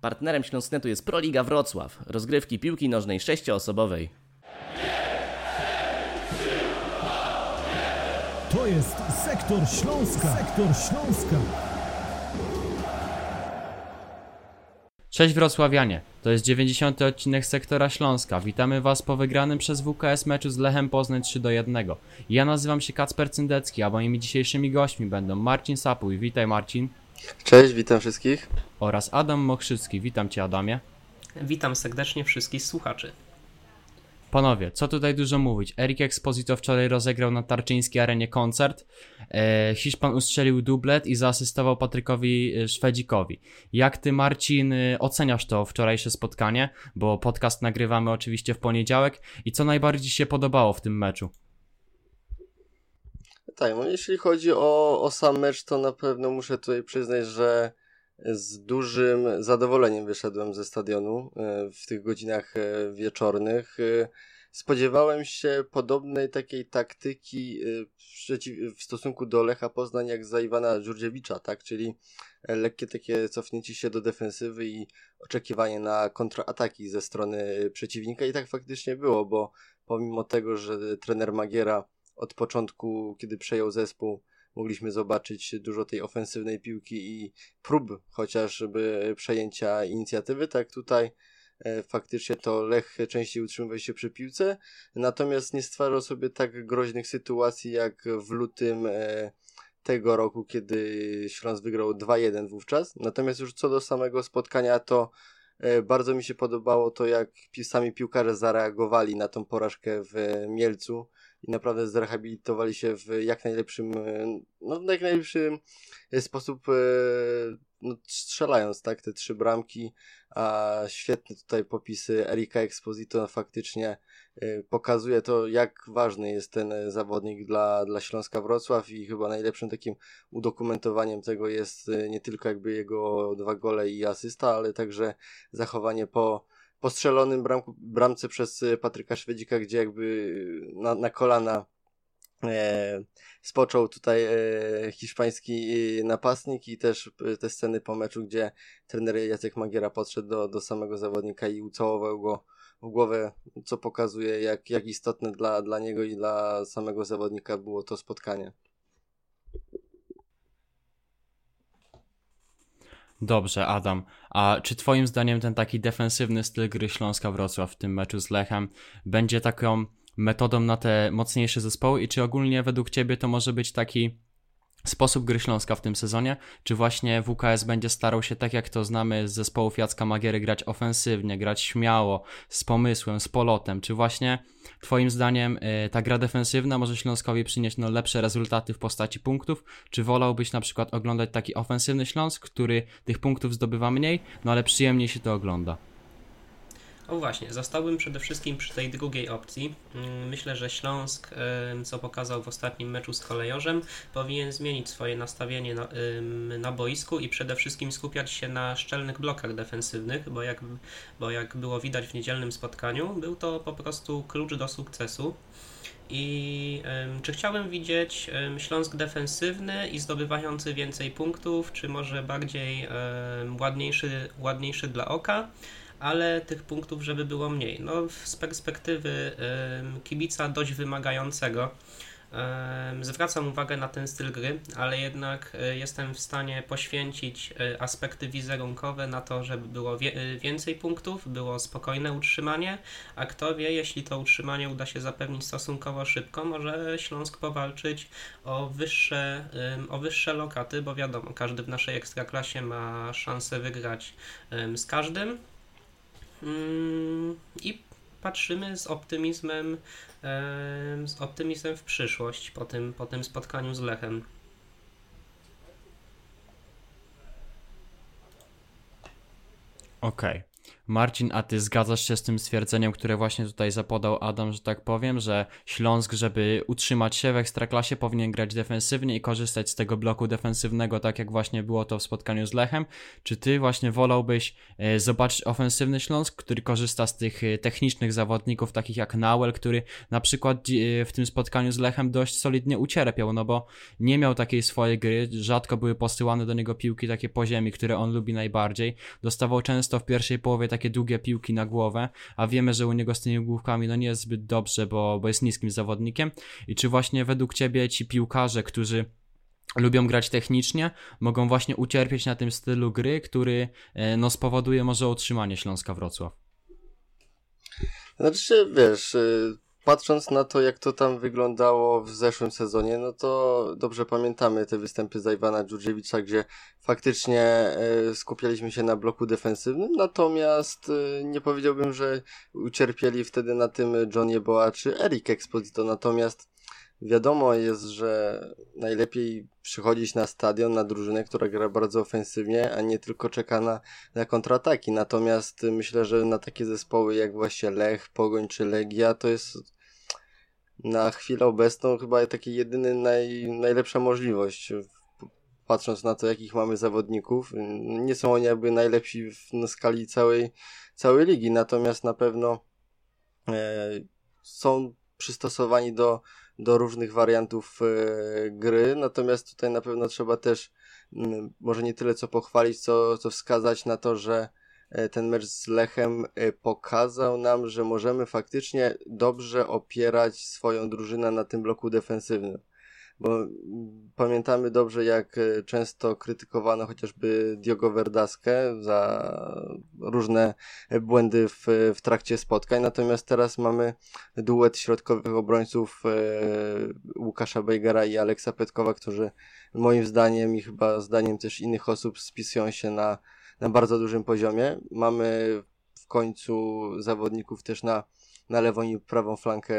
Partnerem Śląsknetu jest Proliga Wrocław, rozgrywki piłki nożnej sześcioosobowej. To jest Sektor Śląska. Sektor Śląska. Cześć Wrocławianie, to jest 90. odcinek Sektora Śląska. Witamy Was po wygranym przez WKS meczu z Lechem Poznań 3 do 1. Ja nazywam się Kacper Cyndecki, a moimi dzisiejszymi gośćmi będą Marcin Sapuj, witaj Marcin, Cześć, witam wszystkich. oraz Adam Mokrzycki, witam Cię Adamie. Witam serdecznie wszystkich słuchaczy. Panowie, co tutaj dużo mówić? Erik Exposito wczoraj rozegrał na Tarczyńskiej Arenie koncert. E, Hiszpan ustrzelił dublet i zaasystował Patrykowi e, Szwedzikowi. Jak ty, Marcin, e, oceniasz to wczorajsze spotkanie? Bo podcast nagrywamy oczywiście w poniedziałek. I co najbardziej się podobało w tym meczu? Tak, no jeśli chodzi o, o sam mecz, to na pewno muszę tutaj przyznać, że z dużym zadowoleniem wyszedłem ze stadionu e, w tych godzinach e, wieczornych. E, Spodziewałem się podobnej takiej taktyki w stosunku do Lecha Poznań jak za Iwana tak? Czyli lekkie takie cofnięcie się do defensywy i oczekiwanie na kontrataki ze strony przeciwnika i tak faktycznie było, bo pomimo tego, że trener Magiera od początku, kiedy przejął zespół, mogliśmy zobaczyć dużo tej ofensywnej piłki i prób chociażby przejęcia inicjatywy, tak tutaj e, faktycznie to Lech częściej utrzymywał się przy piłce, natomiast nie stwarzał sobie tak groźnych sytuacji jak w lutym e, tego roku, kiedy Śląsk wygrał 2-1 wówczas. Natomiast już co do samego spotkania, to e, bardzo mi się podobało to, jak sami piłkarze zareagowali na tą porażkę w Mielcu i naprawdę zrehabilitowali się w jak najlepszym, e, no jak najlepszym e, sposób, e, no, strzelając, tak, te trzy bramki, a świetne tutaj popisy Erika Exposito faktycznie e, pokazuje to, jak ważny jest ten zawodnik dla, dla Śląska Wrocław i chyba najlepszym takim udokumentowaniem tego jest nie tylko jakby jego dwa gole i asysta, ale także zachowanie po postrzelonym bramku, bramce przez e, Patryka Szwedzika, gdzie jakby e, na, na kolana e, spoczął tutaj e, hiszpański e, napastnik i też te sceny po meczu, gdzie trener Jacek Magiera podszedł do, do samego zawodnika i ucałował go w głowę, co pokazuje jak, jak istotne dla, dla niego i dla samego zawodnika było to spotkanie. Dobrze, Adam. A czy Twoim zdaniem ten taki defensywny styl gry Śląska Wrocław w tym meczu z Lechem będzie taką metodą na te mocniejsze zespoły i czy ogólnie według Ciebie to może być taki sposób gry Śląska w tym sezonie? Czy właśnie WKS będzie starał się, tak jak to znamy z zespołów Jacka Magiery, grać ofensywnie, grać śmiało, z pomysłem, z polotem? Czy właśnie Twoim zdaniem y, ta gra defensywna może Śląskowi przynieść no, lepsze rezultaty w postaci punktów? Czy wolałbyś na przykład oglądać taki ofensywny Śląsk, który tych punktów zdobywa mniej, no ale przyjemniej się to ogląda? O właśnie, zostałbym przede wszystkim przy tej drugiej opcji. Mm, Myślę, że Śląsk, co pokazał w ostatnim meczu z Kolejorzem, powinien zmienić swoje nastawienie na, na boisku i przede wszystkim skupiać się na szczelnych blokach defensywnych, bo jak, bo jak było widać w niedzielnym spotkaniu, był to po prostu klucz do sukcesu. I czy chciałbym widzieć Śląsk defensywny i zdobywający więcej punktów, czy może bardziej ładniejszy, ładniejszy dla oka? Ale tych punktów, żeby było mniej. No, z perspektywy kibica dość wymagającego ym, zwracam uwagę na ten styl gry, ale jednak y, jestem w stanie poświęcić y, aspekty wizerunkowe na to, żeby było y, więcej punktów, było spokojne utrzymanie, a kto wie, jeśli to utrzymanie uda się zapewnić stosunkowo szybko, może Śląsk powalczyć o wyższe, o wyższe lokaty, bo wiadomo, każdy w naszej ekstraklasie ma szansę wygrać z każdym. Mm, I patrzymy z optymizmem, em, z optymizmem w przyszłość po tym, po tym spotkaniu z Lechem. Okej. Marcin, a ty zgadzasz się z tym stwierdzeniem, które właśnie tutaj zapodał Adam, że tak powiem, że Śląsk, żeby utrzymać się w Ekstraklasie, powinien grać defensywnie i korzystać z tego bloku defensywnego, tak jak właśnie było to w spotkaniu z Lechem? Czy ty właśnie wolałbyś e, zobaczyć ofensywny Śląsk, który korzysta z tych e, technicznych zawodników, takich jak Nauel, który na przykład e, w tym spotkaniu z Lechem dość solidnie ucierpiał, no bo nie miał takiej swojej gry, rzadko były posyłane do niego piłki takie po ziemi, które on lubi najbardziej, dostawał często w pierwszej połowie takie długie piłki na głowę, a wiemy, że u niego z tymi główkami no nie jest zbyt dobrze, bo, bo jest niskim zawodnikiem. I czy właśnie według ciebie ci piłkarze, którzy lubią grać technicznie, mogą właśnie ucierpieć na tym stylu gry, który e, no, spowoduje może utrzymanie Śląska Wrocław? Znaczy, wiesz, y, patrząc na to, jak to tam wyglądało w zeszłym sezonie, no to dobrze pamiętamy te występy Zajwana Dżurdżewicza, gdzie faktycznie e, skupialiśmy się na bloku defensywnym, natomiast e, nie powiedziałbym, że ucierpieli wtedy na tym John Jeboa czy Eric Exposito, natomiast wiadomo jest, że najlepiej przychodzić na stadion, na drużynę, która gra bardzo ofensywnie, a nie tylko czeka na, na kontrataki. Natomiast myślę, że na takie zespoły jak właśnie Lech, Pogoń czy Legia to jest na chwilę obecną chyba taki jedyny naj, najlepsza możliwość. Patrząc na to, jakich mamy zawodników, nie są oni jakby najlepsi w, na skali całej, całej ligi, natomiast na pewno e, są przystosowani do, do różnych wariantów e, gry, natomiast tutaj na pewno trzeba też m, może nie tyle co pochwalić, co, co wskazać na to, że ten mecz z Lechem e, pokazał nam, że możemy faktycznie dobrze opierać swoją drużynę na tym bloku defensywnym. Bo pamiętamy dobrze, jak e, często krytykowano chociażby Diogo Verdaskę za różne błędy w, w trakcie spotkań, natomiast teraz mamy duet środkowych obrońców Łukasza Bejgera i Aleksa Petkowa, którzy moim zdaniem i chyba zdaniem też innych osób spisują się na na bardzo dużym poziomie. Mamy w końcu zawodników też na, na lewą i prawą flankę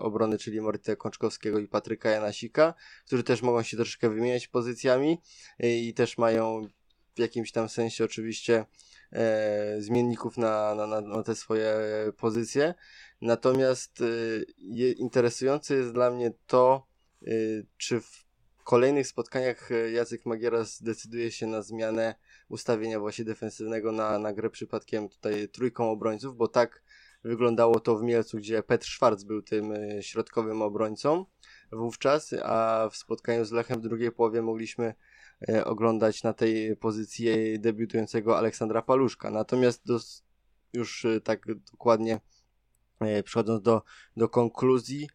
obrony, czyli Morite Kączkowskiego i Patryka Janasika, którzy też mogą się troszeczkę wymieniać pozycjami i też mają w jakimś tam sensie oczywiście e, zmienników na, na, na, te swoje pozycje. Natomiast e, interesujące jest dla mnie to, e, czy w kolejnych spotkaniach e, Jacek Magiera zdecyduje się na zmianę ustawienia właśnie defensywnego na, na grę przypadkiem tutaj trójką obrońców, bo tak wyglądało to w Mielcu, gdzie Petr Schwarz był tym e, środkowym obrońcą wówczas, a w spotkaniu z Lechem w drugiej połowie mogliśmy e, oglądać na tej pozycji debiutującego Aleksandra Paluszka. Natomiast do, już tak dokładnie przechodząc do, do konkluzji,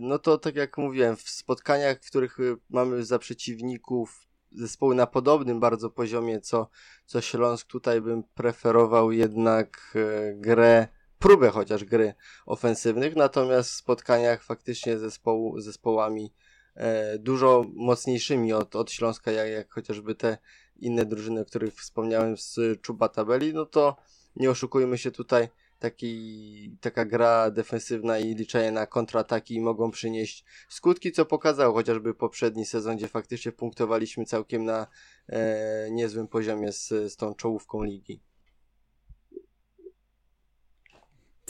no to tak jak mówiłem, w spotkaniach, w których y, mamy za przeciwników zespoły na podobnym bardzo poziomie, co, co Śląsk, tutaj bym preferował jednak e, grę, próbę chociaż gry ofensywnych, natomiast w spotkaniach faktycznie zespołu, zespołami e, dużo mocniejszymi od, od Śląska, jak, jak chociażby te inne drużyny, o których wspomniałem z Czuba Tabeli, no to nie oszukujmy się tutaj, taki, taka gra defensywna i liczenie na kontrataki mogą przynieść skutki, co pokazał chociażby poprzedni sezon, gdzie faktycznie punktowaliśmy całkiem na e, niezłym poziomie z, z tą czołówką ligi.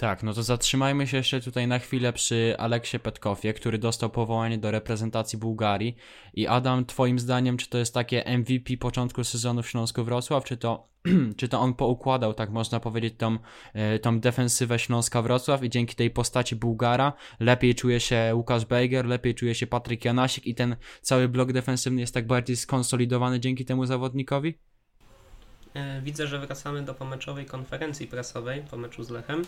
Tak, no to zatrzymajmy się jeszcze tutaj na chwilę przy Aleksie Petkowie, który dostał powołanie do reprezentacji Bułgarii. I Adam, twoim zdaniem, czy to jest takie MVP początku sezonu w Śląsku-Wrocław, czy to, czy to on poukładał, tak można powiedzieć, tą, e, tą defensywę Śląska-Wrocław i dzięki tej postaci Bułgara lepiej czuje się Łukasz Bejger, lepiej czuje się Patryk Janasik i ten cały blok defensywny jest tak bardziej skonsolidowany dzięki temu zawodnikowi? E, widzę, że wracamy do pomeczowej konferencji prasowej po meczu z Lechem.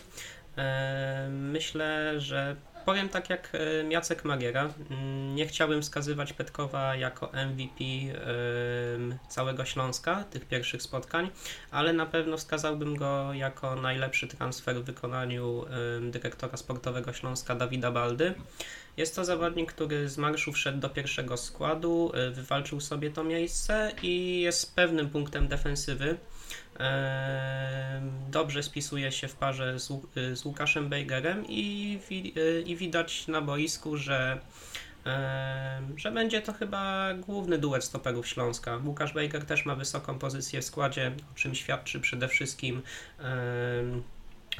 E, myślę, że powiem tak jak e, Jacek Magiera. Mm, nie chciałbym wskazywać Petkowa jako MVP całego Śląska, tych pierwszych spotkań, ale na pewno wskazałbym go jako najlepszy transfer w wykonaniu dyrektora sportowego Śląska Dawida Baldy. Jest to zawodnik, który z marszu wszedł do pierwszego składu, y, wywalczył sobie to miejsce i jest pewnym punktem defensywy. Dobrze spisuje się w parze z, y, z Łukaszem Bejgerem i, y, i widać na boisku, że że będzie to chyba główny duet stoperów Śląska. Łukasz Bejger też ma wysoką pozycję w składzie, o czym świadczy przede wszystkim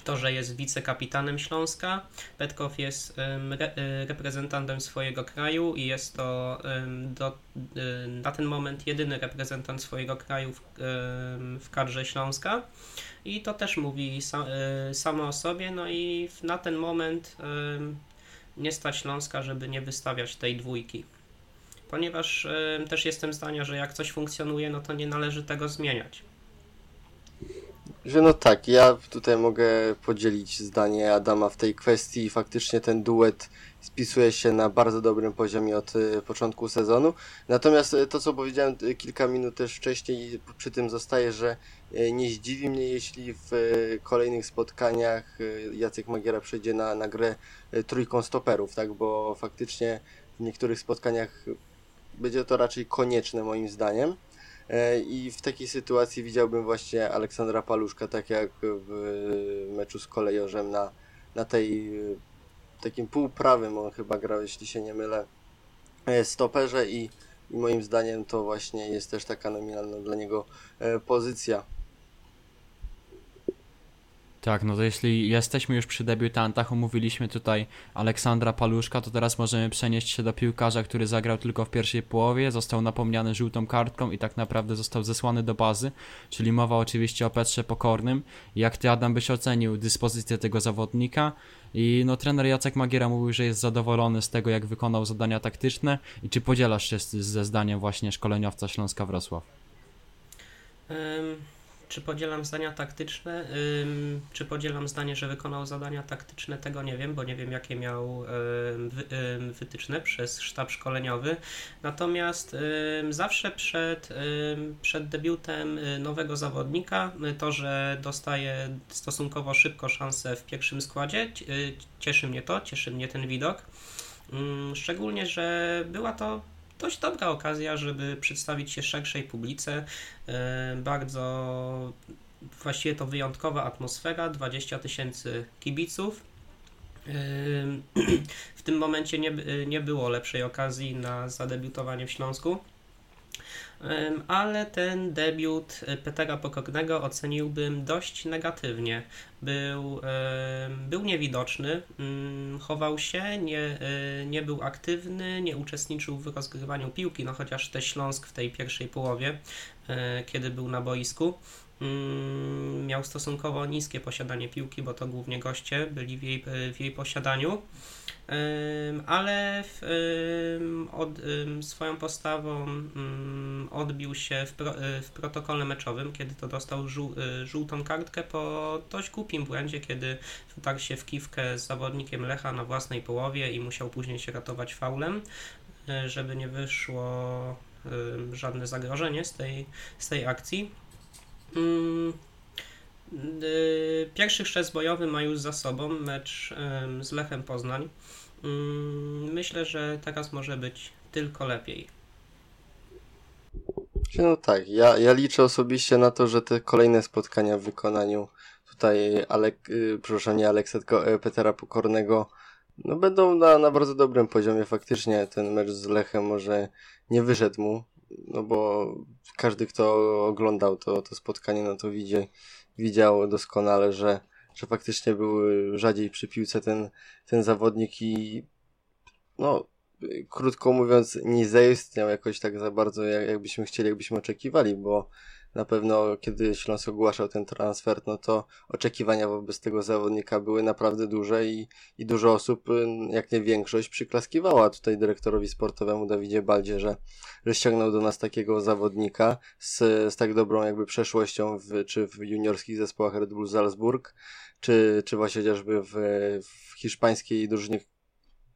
to, że jest wicekapitanem Śląska. Petkow jest re, e, reprezentantem swojego kraju i jest to do, e, na ten moment jedyny reprezentant swojego kraju w, w kadrze Śląska. I to też mówi sa, e, samo o sobie. No i na ten moment nie stać Śląska, żeby nie wystawiać tej dwójki. Ponieważ też jestem zdania, że jak coś funkcjonuje, no to nie należy tego zmieniać. Że no tak, ja tutaj mogę podzielić zdanie Adama w tej kwestii. Faktycznie ten duet spisuje się na bardzo dobrym poziomie od y, początku sezonu. Natomiast y, to, co powiedziałem y, kilka minut też wcześniej, przy tym zostaje, że nie zdziwi mnie, jeśli w kolejnych spotkaniach Jacek Magiera przejdzie na, na grę trójką stoperów, tak? Bo faktycznie w niektórych spotkaniach będzie to raczej konieczne moim zdaniem. E, I w takiej sytuacji widziałbym właśnie Aleksandra Paluszka, tak jak w meczu z kolejorzem na, na tej takim półprawym on chyba grał, jeśli się nie mylę, e, stoperze i, i moim zdaniem to właśnie jest też taka nominalna dla niego e, pozycja. Tak, no to jeśli jesteśmy już przy debiutantach, omówiliśmy tutaj Aleksandra Paluszka, to teraz możemy przenieść się do piłkarza, który zagrał tylko w pierwszej połowie, został napomniany żółtą kartką i tak naprawdę został zesłany do bazy, czyli mowa oczywiście o Petrze Pokornym. Jak ty, Adam, byś ocenił dyspozycję tego zawodnika? I no trener Jacek Magiera mówił, że jest zadowolony z tego, jak wykonał zadania taktyczne i czy podzielasz się ze zdaniem właśnie szkoleniowca Śląska Wrocław? Um czy podzielam zdania taktyczne? Ym, czy podzielam zdanie, że wykonał zadania taktyczne? Tego nie wiem, bo nie wiem, jakie miał ym, ym, wytyczne przez sztab szkoleniowy. Natomiast zawsze przed, przed debiutem y, nowego zawodnika, y, to, że dostaje stosunkowo szybko szansę w pierwszym składzie, y, cieszy mnie to, cieszy mnie ten widok. Szczególnie, że była to dość dobra okazja, żeby przedstawić się szerszej publice. E, bardzo właściwie to wyjątkowa atmosfera, 20 tysięcy kibiców. E, w tym momencie nie, nie było lepszej okazji na zadebiutowanie w Śląsku ale ten debiut Petera Pokornego oceniłbym dość negatywnie. Był, był niewidoczny, mm, chował się, nie, e, nie był aktywny, nie uczestniczył w rozgrywaniu piłki, no chociaż te Śląsk w tej pierwszej połowie, e, kiedy był na boisku. Mm, miał stosunkowo niskie posiadanie piłki, bo to głównie goście byli w jej, w jej posiadaniu ale w, od, swoją postawą odbił się w, pro, y, w protokole meczowym, kiedy to dostał żół, y, żółtą kartkę po dość głupim błędzie, kiedy wtarł się w kiwkę z zawodnikiem Lecha na własnej połowie i musiał później się ratować faulem, y, żeby nie wyszło żadne zagrożenie z tej, z tej akcji. Mm, pierwszy chrzest bojowy ma już za sobą mecz z Lechem Poznań. Mm, myślę, że teraz może być tylko lepiej. No tak, ja, ja liczę osobiście na to, że te kolejne spotkania w wykonaniu tutaj Alek, przepraszam, nie Aleksa, tylko e, Petera Pokornego no będą na, na bardzo dobrym poziomie. Faktycznie ten mecz z Lechem może nie wyszedł mu, no bo każdy, kto oglądał to, to spotkanie, no to widzi, widział doskonale, że że faktycznie był rzadziej przy piłce ten, ten zawodnik i no, krótko mówiąc, nie zaistniał jakoś tak za bardzo, jak, jakbyśmy chcieli, jakbyśmy oczekiwali, bo na pewno kiedy Śląsk ogłaszał ten transfer, no to oczekiwania wobec tego zawodnika były naprawdę duże i, i dużo osób, jak nie większość, przyklaskiwała tutaj dyrektorowi sportowemu Dawidzie Baldzie, że, że ściągnął do nas takiego zawodnika z, z tak dobrą jakby przeszłością w, czy w juniorskich zespołach Red Bull Salzburg, czy, czy właśnie chociażby w, w hiszpańskiej drużynie,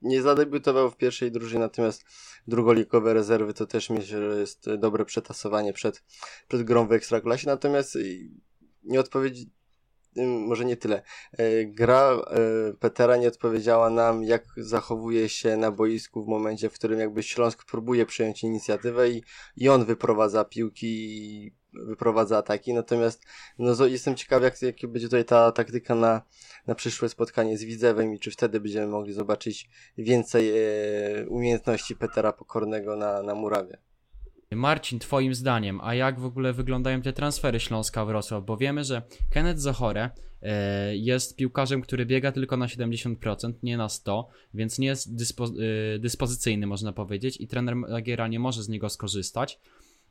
nie zadebiutował w pierwszej drużynie, natomiast drugoligowe rezerwy to też myślę, że jest dobre przetasowanie przed, przed grą w Ekstraklasie, natomiast nie odpowiedzi może nie tyle. E, gra Petera nie odpowiedziała nam, jak zachowuje się na boisku w momencie, w którym jakby Śląsk próbuje przejąć inicjatywę i, i on wyprowadza piłki wyprowadza ataki, natomiast no, jestem ciekaw, jak, jak będzie tutaj ta taktyka na, na przyszłe spotkanie z Widzewem i czy wtedy będziemy mogli zobaczyć więcej e, umiejętności Petera Pokornego na, na murawie. Marcin, twoim zdaniem, a jak w ogóle wyglądają te transfery Śląska Wrocław? Bo wiemy, że Kenneth Zochore e, jest piłkarzem, który biega tylko na 70%, nie na 100%, więc nie jest dyspo, e, dyspozycyjny, można powiedzieć, i trener Magiera nie może z niego skorzystać.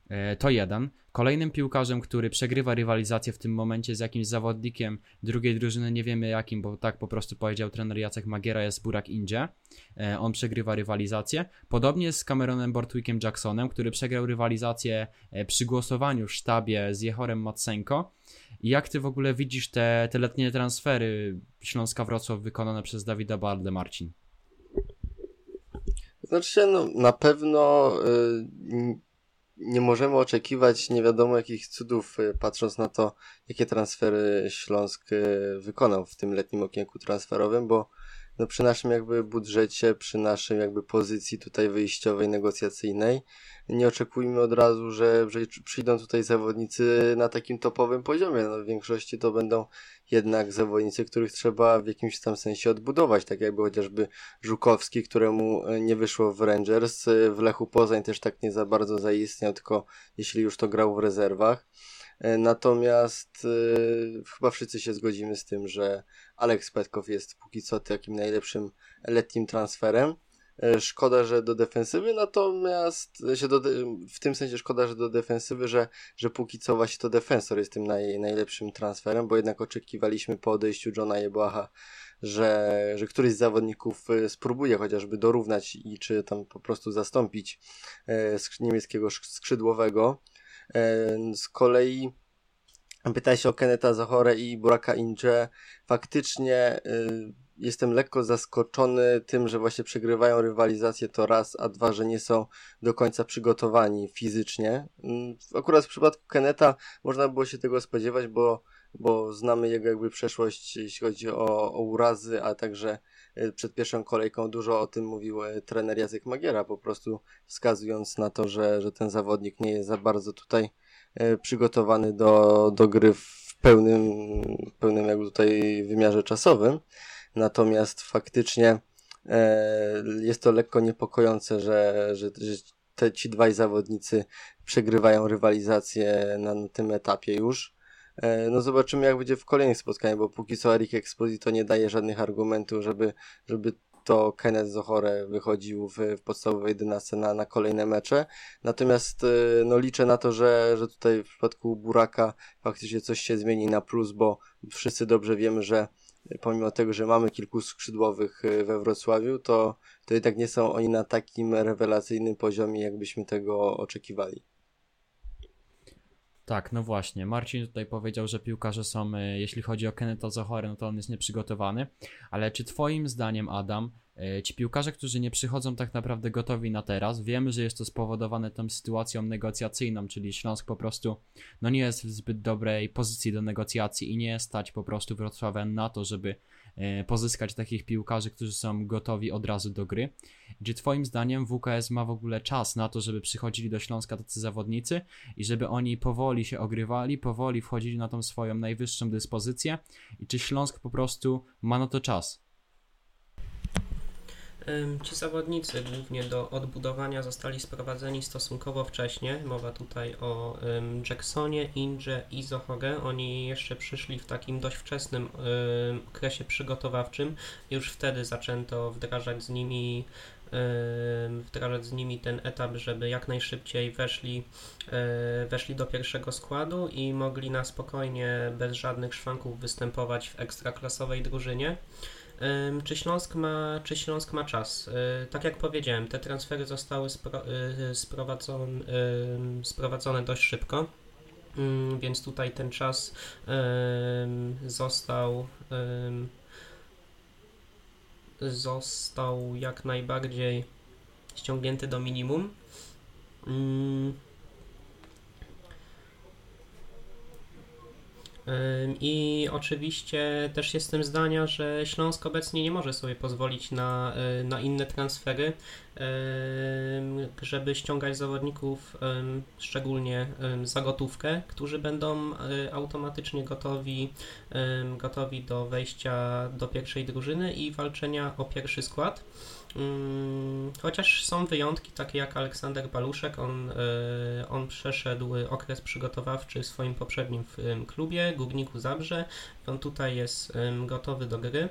E, to jeden. Kolejnym piłkarzem, który przegrywa rywalizację w tym momencie z jakimś zawodnikiem drugiej drużyny, nie wiemy jakim, bo tak po prostu powiedział trener Jacek Magiera, jest Burak Indzie. E, on przegrywa rywalizację. Podobnie z Cameronem Bortwickiem Jacksonem, który przegrał rywalizację e, przy głosowaniu w sztabie z Jehorem Matsenko. Jak ty w ogóle widzisz te, te letnie transfery Śląska Wrocław wykonane przez Dawida Bardę, Marcin? Znaczy, no, na pewno y, nie możemy oczekiwać nie wiadomo jakich cudów, y, patrząc na to, jakie transfery Śląsk y, wykonał w tym letnim okienku transferowym, bo no przy naszym jakby budżecie, przy naszym jakby pozycji tutaj wyjściowej, negocjacyjnej, nie oczekujmy od razu, że, że przyjdą tutaj zawodnicy na takim topowym poziomie. No, w większości to będą jednak zawodnicy, których trzeba w jakimś tam sensie odbudować, tak jakby chociażby Żukowski, któremu e, nie wyszło w Rangers, e, w Lechu Poznań też tak nie za bardzo zaistniał, tylko jeśli już to grał w rezerwach. E, natomiast yy, chyba wszyscy się zgodzimy z tym, że Alex Petkow jest póki co takim najlepszym letnim transferem. E, szkoda, że do defensywy, natomiast się do, w tym sensie szkoda, że do defensywy, że, że póki co właśnie to defensor jest tym naj, najlepszym transferem, bo jednak oczekiwaliśmy po odejściu Johna Jebłacha, że, że któryś z zawodników e, spróbuje chociażby dorównać i czy tam po prostu zastąpić e, niemieckiego skrzydłowego. Z kolei pytaj się o Keneta Zachore i Buraka Inge. Faktycznie jestem lekko zaskoczony tym, że właśnie przegrywają rywalizację to raz, a dwa, że nie są do końca przygotowani fizycznie. Mm, akurat w przypadku Keneta można było się tego spodziewać, bo, bo znamy jego jakby przeszłość, jeśli chodzi o, o urazy, a także e, przed pierwszą kolejką dużo o tym mówił e, trener Jacek Magiera, po prostu wskazując na to, że, że ten zawodnik nie jest za bardzo tutaj e, przygotowany do, do gry w pełnym, pełnym jakby tutaj wymiarze czasowym. Natomiast faktycznie jest to lekko niepokojące, że, że, że te, ci dwaj zawodnicy przegrywają rywalizację na, na tym etapie już. E, no zobaczymy jak będzie w kolejnych spotkaniach, bo póki co Eric Exposito nie daje żadnych argumentów, żeby, żeby to Kenneth Zohore wychodził w, w podstawowej dynastii na, na kolejne mecze. Natomiast e, no liczę na to, że, że tutaj w przypadku Buraka faktycznie coś się zmieni na plus, bo wszyscy dobrze wiemy, że pomimo tego, że mamy kilku skrzydłowych e, we Wrocławiu, to, to jednak nie są oni na takim rewelacyjnym poziomie, jakbyśmy tego oczekiwali. Tak, no właśnie. Marcin tutaj powiedział, że piłkarze są, e, jeśli chodzi o Keneta Zohore, no to on jest nieprzygotowany. Ale czy twoim zdaniem, Adam, E, ci piłkarze, którzy nie przychodzą tak naprawdę gotowi na teraz, wiemy, że jest to spowodowane tą sytuacją negocjacyjną, czyli Śląsk po prostu no nie jest w zbyt dobrej pozycji do negocjacji i nie stać po prostu Wrocławia na to, żeby pozyskać takich piłkarzy, którzy są gotowi od razu do gry. Czy twoim zdaniem WKS ma w ogóle czas na to, żeby przychodzili do Śląska tacy zawodnicy i żeby oni powoli się ogrywali, powoli wchodzili na tą swoją najwyższą dyspozycję i czy Śląsk po prostu ma na to czas? Ci zawodnicy głównie do odbudowania zostali sprowadzeni stosunkowo wcześnie. Mowa tutaj o Jacksonie, Inge i Zohoge. Oni jeszcze przyszli w takim dość wczesnym okresie przygotowawczym. Już wtedy zaczęto wdrażać z nimi wdrażać z nimi ten etap, żeby jak najszybciej weszli, e, weszli do pierwszego składu i mogli na spokojnie, bez żadnych szwanków występować w ekstraklasowej drużynie. Czy Śląsk ma, czy Śląsk ma czas? E, tak jak powiedziałem, te transfery zostały spro, e, sprowadzone, sprowadzone dość szybko, więc tutaj ten czas został został jak najbardziej ściągnięty do minimum. I oczywiście też jestem zdania, że Śląsk obecnie nie może sobie pozwolić na, y, na inne transfery, żeby ściągać zawodników, szczególnie za gotówkę, którzy będą y, automatycznie gotowi, gotowi do wejścia do pierwszej drużyny i walczenia o pierwszy skład. Mm, chociaż są wyjątki, takie jak Aleksander Baluszek, on, e, on przeszedł okres przygotowawczy w swoim poprzednim klubie, Górniku Zabrze, on tutaj jest gotowy do gry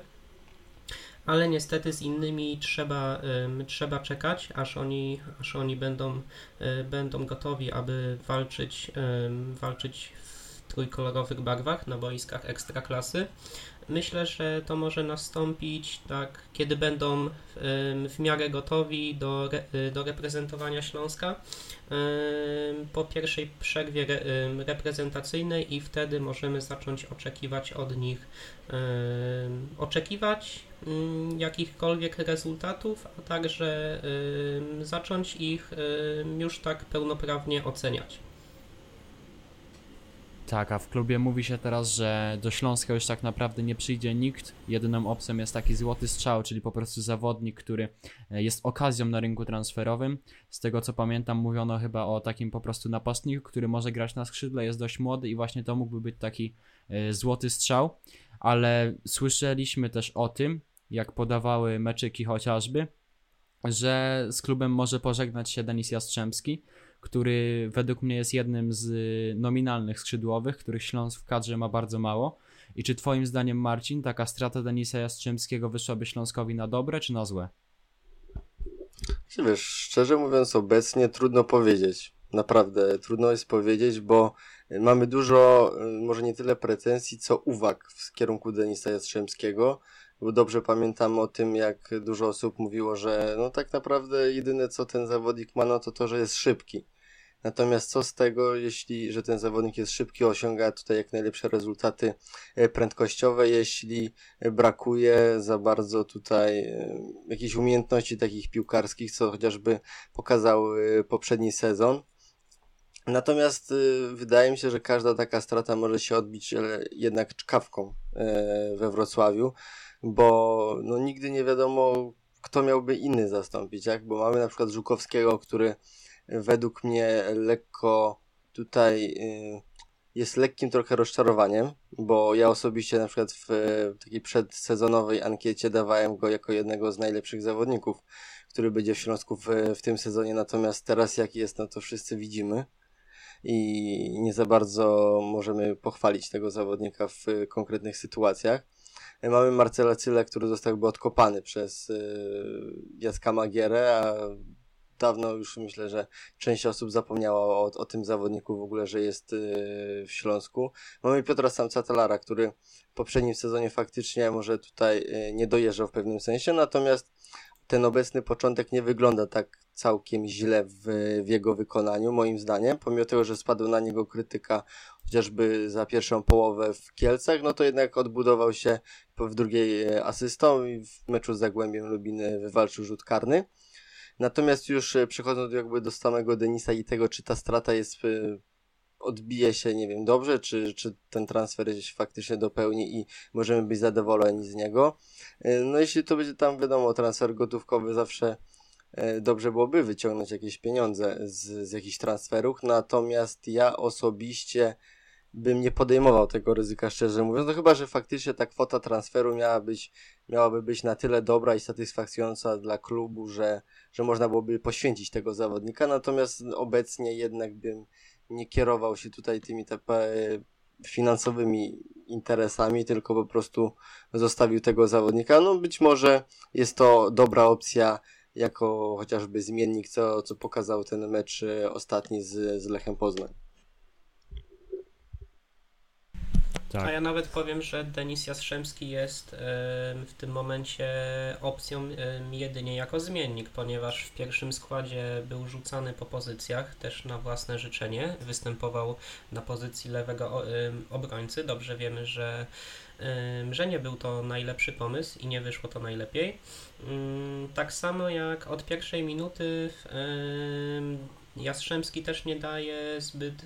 ale niestety z innymi trzeba, trzeba czekać, aż oni, aż oni będą, e, będą gotowi, aby walczyć, walczyć w trójkolorowych barwach na boiskach ekstraklasy. Myślę, że to może nastąpić tak, kiedy będą w miarę gotowi do, do reprezentowania Śląska po pierwszej przerwie reprezentacyjnej i wtedy możemy zacząć oczekiwać od nich oczekiwać mm, jakichkolwiek rezultatów, a także zacząć ich już tak pełnoprawnie oceniać. Tak, a w klubie mówi się teraz, że do Śląska już tak naprawdę nie przyjdzie nikt. Jedyną opcją jest taki złoty strzał, czyli po prostu zawodnik, który e, jest okazją na rynku transferowym. Z tego co pamiętam, mówiono chyba o takim po prostu napastniku, który może grać na skrzydle, jest dość młody i właśnie to mógłby być taki e, złoty strzał. Ale słyszeliśmy też o tym, jak podawały meczyki chociażby, że z klubem może pożegnać się Denis Jastrzębski który według mnie jest jednym z nominalnych skrzydłowych, których Śląsk w kadrze ma bardzo mało. I czy twoim zdaniem, Marcin, taka strata Denisa Jastrzębskiego wyszłaby Śląskowi na dobre czy na złe? Wiesz, szczerze mówiąc, obecnie trudno powiedzieć. Naprawdę trudno jest powiedzieć, bo mamy dużo, może nie tyle pretensji, co uwag w kierunku Denisa Jastrzębskiego, bo dobrze pamiętam o tym, jak dużo osób mówiło, że no tak naprawdę jedyne co ten zawodnik ma, no to to, że jest szybki. Natomiast co z tego, jeśli, że ten zawodnik jest szybki, osiąga tutaj jak najlepsze rezultaty e, prędkościowe, jeśli brakuje za bardzo tutaj e, jakichś umiejętności takich piłkarskich, co chociażby pokazał e, poprzedni sezon. Natomiast wydaje mi się, że każda taka strata może się odbić jednak czkawką we Wrocławiu bo no, nigdy nie wiadomo, kto miałby inny zastąpić, jak? Bo mamy na przykład Żukowskiego, który według mnie lekko tutaj y, jest lekkim trochę rozczarowaniem, bo ja osobiście na przykład w takiej przedsezonowej ankiecie dawałem go jako jednego z najlepszych zawodników, który będzie w Śląsku w, w tym sezonie, natomiast teraz jaki jest, no to wszyscy widzimy i nie za bardzo możemy pochwalić tego zawodnika w konkretnych sytuacjach. Mamy Marcela Cyle, który został jakby odkopany przez yy, Jacka Magierę, a dawno już myślę, że część osób zapomniała o, o tym zawodniku w ogóle, że jest yy, w Śląsku. Mamy Piotra Samcatelara, który w poprzednim sezonie faktycznie może tutaj yy, nie dojeżdżał w pewnym sensie, natomiast ten obecny początek nie wygląda tak całkiem źle w, w jego wykonaniu, moim zdaniem, pomimo tego, że spadła na niego krytyka chociażby za pierwszą połowę w Kielcach, no to jednak odbudował się w drugiej e, asystą i w meczu z Zagłębiem Lubiny wywalczył rzut karny. Natomiast już e, przechodząc jakby do samego Denisa i tego, czy ta strata jest e, odbije się, nie wiem, dobrze, czy, czy ten transfer się faktycznie dopełni i możemy być zadowoleni z niego. No jeśli to będzie tam, wiadomo, transfer gotówkowy zawsze dobrze byłoby wyciągnąć jakieś pieniądze z, z jakichś transferów, natomiast ja osobiście bym nie podejmował tego ryzyka, szczerze mówiąc. No chyba, że faktycznie ta kwota transferu miała być, miałaby być na tyle dobra i satysfakcjonująca dla klubu, że, że można byłoby poświęcić tego zawodnika. Natomiast obecnie jednak bym nie kierował się tutaj tymi te finansowymi interesami, tylko po prostu zostawił tego zawodnika. No być może jest to dobra opcja jako chociażby zmiennik, co, co pokazał ten mecz e, ostatni z, z Lechem Poznań. Tak. A ja nawet powiem, że Denis Jastrzębski jest w tym momencie opcją jedynie jako zmiennik, ponieważ w pierwszym składzie był rzucany po pozycjach, też na własne życzenie. Występował na pozycji lewego obrońcy. Dobrze wiemy, że, że nie był to najlepszy pomysł i nie wyszło to najlepiej. Tak samo jak od pierwszej minuty Jastrzębski też nie daje zbyt,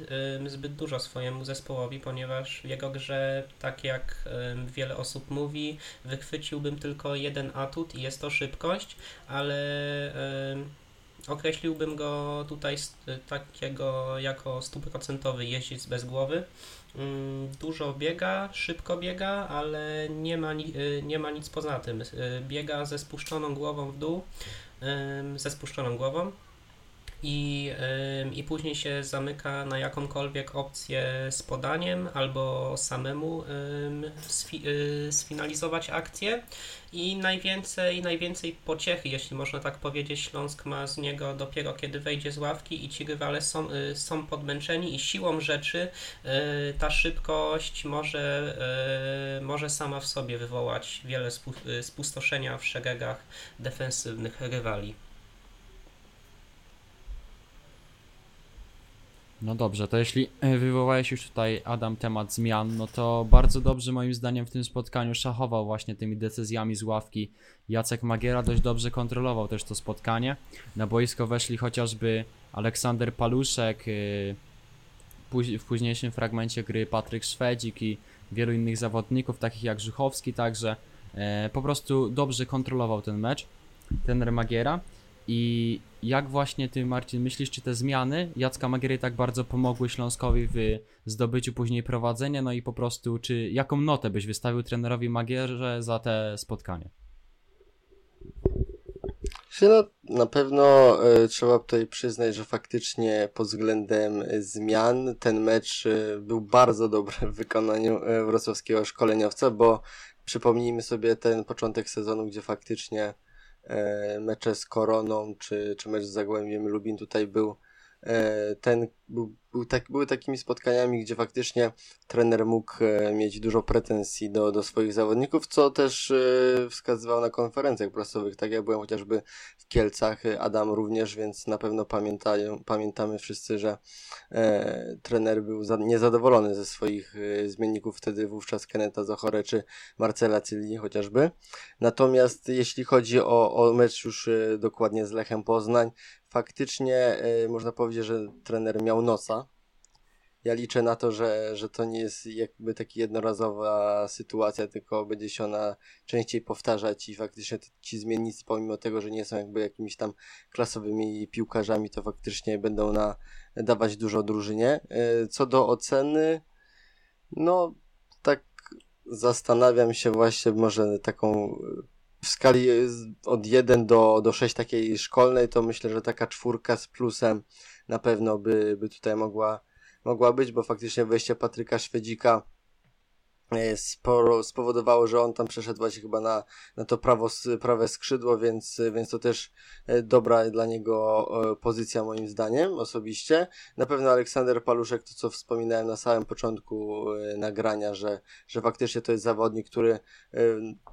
zbyt dużo swojemu zespołowi, ponieważ w jego grze, tak jak wiele osób mówi, wychwyciłbym tylko jeden atut i jest to szybkość, ale określiłbym go tutaj takiego jako stuprocentowy jeździec bez głowy. Mm, dużo biega, szybko biega, ale nie ma, y, nie ma nic poza tym. Y, biega ze spuszczoną głową w dół, ze spuszczoną głową i, i później się zamyka na jakąkolwiek opcję z podaniem albo samemu sfi, y, sfinalizować akcję i najwięcej, najwięcej pociechy, jeśli można tak powiedzieć, Śląsk ma z niego dopiero kiedy wejdzie z ławki i ci rywale są, y, są podmęczeni i siłą rzeczy y, ta szybkość może, może sama w sobie wywołać wiele spustoszenia w szeregach defensywnych rywali. No dobrze, to jeśli e, wywołałeś już tutaj, Adam, temat zmian, no to bardzo dobrze moim zdaniem w tym spotkaniu szachował właśnie tymi decyzjami z ławki. Jacek Magiera dość dobrze kontrolował też to spotkanie. Na boisko weszli chociażby Aleksander Paluszek, e, w późniejszym fragmencie gry Patryk Szwedzik i wielu innych zawodników, takich jak Żuchowski, także e, po prostu dobrze kontrolował ten mecz, ten Magiera. I jak właśnie ty, Marcin, myślisz, czy te zmiany Jacka Magiery tak bardzo pomogły Śląskowi w zdobyciu później prowadzenia? No i po prostu, czy jaką notę byś wystawił trenerowi Magierze za te spotkanie? No, na pewno y, trzeba tutaj przyznać, że faktycznie pod względem zmian ten mecz y, był bardzo dobry w wykonaniu wrocławskiego szkoleniowca, bo przypomnijmy sobie ten początek sezonu, gdzie faktycznie E, mecze z Koroną, czy, czy mecz z Zagłębiem Lubin tutaj był e, ten był, był tak, były takimi spotkaniami, gdzie faktycznie trener mógł e, mieć dużo pretensji do, do swoich zawodników, co też wskazywał na konferencjach prasowych. Tak jak byłem chociażby Kielcach, Adam również, więc na pewno pamiętają, pamiętamy wszyscy, że e, trener był za, niezadowolony ze swoich e, zmienników, wtedy wówczas Keneta Zochore czy Marcela Cylli chociażby. Natomiast jeśli chodzi o, o mecz już e, dokładnie z Lechem Poznań, faktycznie można powiedzieć, że trener miał nosa. Ja liczę na to, że, że to nie jest jakby taka jednorazowa sytuacja, tylko będzie się ona częściej powtarzać i faktycznie ci zmiennicy, pomimo tego, że nie są jakby jakimiś tam klasowymi piłkarzami, to faktycznie będą na, dawać dużo drużynie. E, co do oceny, no tak zastanawiam się właśnie może taką w skali od 1 do, do 6 takiej szkolnej, to myślę, że taka czwórka z plusem na pewno by, by tutaj mogła, mogła być, bo faktycznie wejście Patryka Szwedzika E, sporo spowodowało, że on tam przeszedł właśnie chyba na, na to prawo, prawe skrzydło, więc, więc to też e, dobra dla niego e, pozycja moim zdaniem osobiście. Na pewno Aleksander Paluszek, to co wspominałem na samym początku nagrania, że, że faktycznie to jest zawodnik, który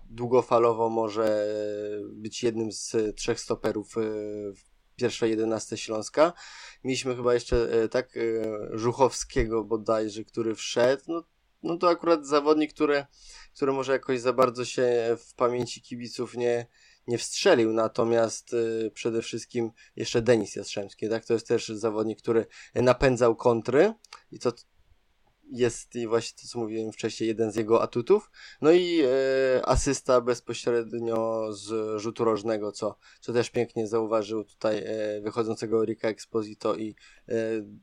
długofalowo może być jednym z trzech stoperów w pierwszej 11 Śląska. Mieliśmy chyba jeszcze tak Żuchowskiego bodajże, który wszedł, no no to akurat zawodnik, który, który może jakoś za bardzo się w pamięci kibiców nie, nie wstrzelił, natomiast y, przede wszystkim jeszcze Denis Jastrzębski, tak? To jest też zawodnik, który napędzał kontry i to jest właśnie to, co mówiłem wcześniej, jeden z jego atutów. No i e, asysta bezpośrednio z rzutu rożnego, co, co też pięknie zauważył tutaj e, wychodzącego Rika Exposito i e,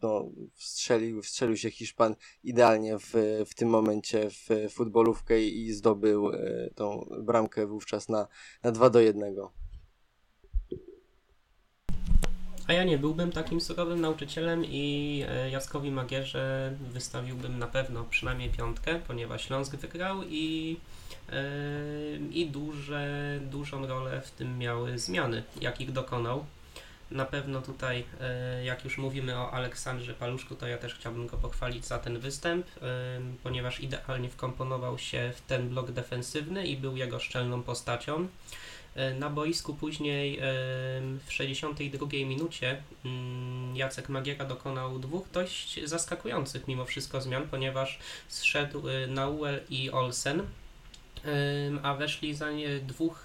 no, wstrzelił, wstrzelił się Hiszpan idealnie w, w tym momencie w futbolówkę i zdobył tą bramkę wówczas na, na 2 do 1. A ja nie byłbym takim surowym nauczycielem i e, Jackowi Magierze wystawiłbym na pewno przynajmniej piątkę, ponieważ Śląsk wygrał i, e, i duże, dużą rolę w tym miały zmiany, jakich dokonał. Na pewno tutaj, e, jak już mówimy o Aleksandrze Paluszku, to ja też chciałbym go pochwalić za ten występ, ponieważ idealnie wkomponował się w ten blok defensywny i był jego szczelną postacią. E, na boisku później e, w 62 minucie mm, Jacek Magiera dokonał dwóch dość zaskakujących mimo wszystko zmian, ponieważ zszedł e, Nauel i Olsen a weszli za nie dwóch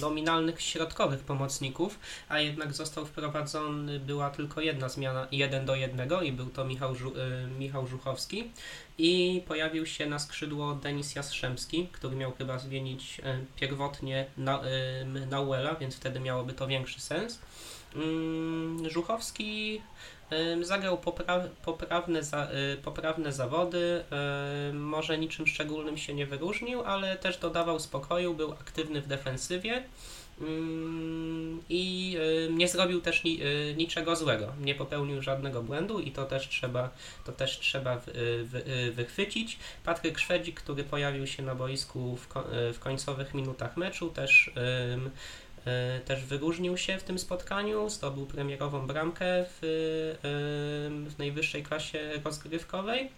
nominalnych środkowych pomocników, a jednak został wprowadzony, była tylko jedna zmiana, jeden do jednego i był to Michał, Żu, Michał Żuchowski i pojawił się na skrzydło Denis Jastrzębski, który miał chyba zmienić pierwotnie na, więc wtedy miałoby to większy sens. Żuchowski Zagrał popra poprawne, za y, poprawne zawody, może niczym szczególnym się nie wyróżnił, ale też dodawał spokoju, był aktywny w defensywie i nie zrobił też ni y, niczego złego, nie popełnił żadnego błędu i to też trzeba, to też trzeba y, wychwycić. Patryk Szwedzik, który pojawił się na boisku w, ko w końcowych minutach meczu, też też wyróżnił się w tym spotkaniu, zdobył premierową bramkę w, w najwyższej klasie rozgrywkowej.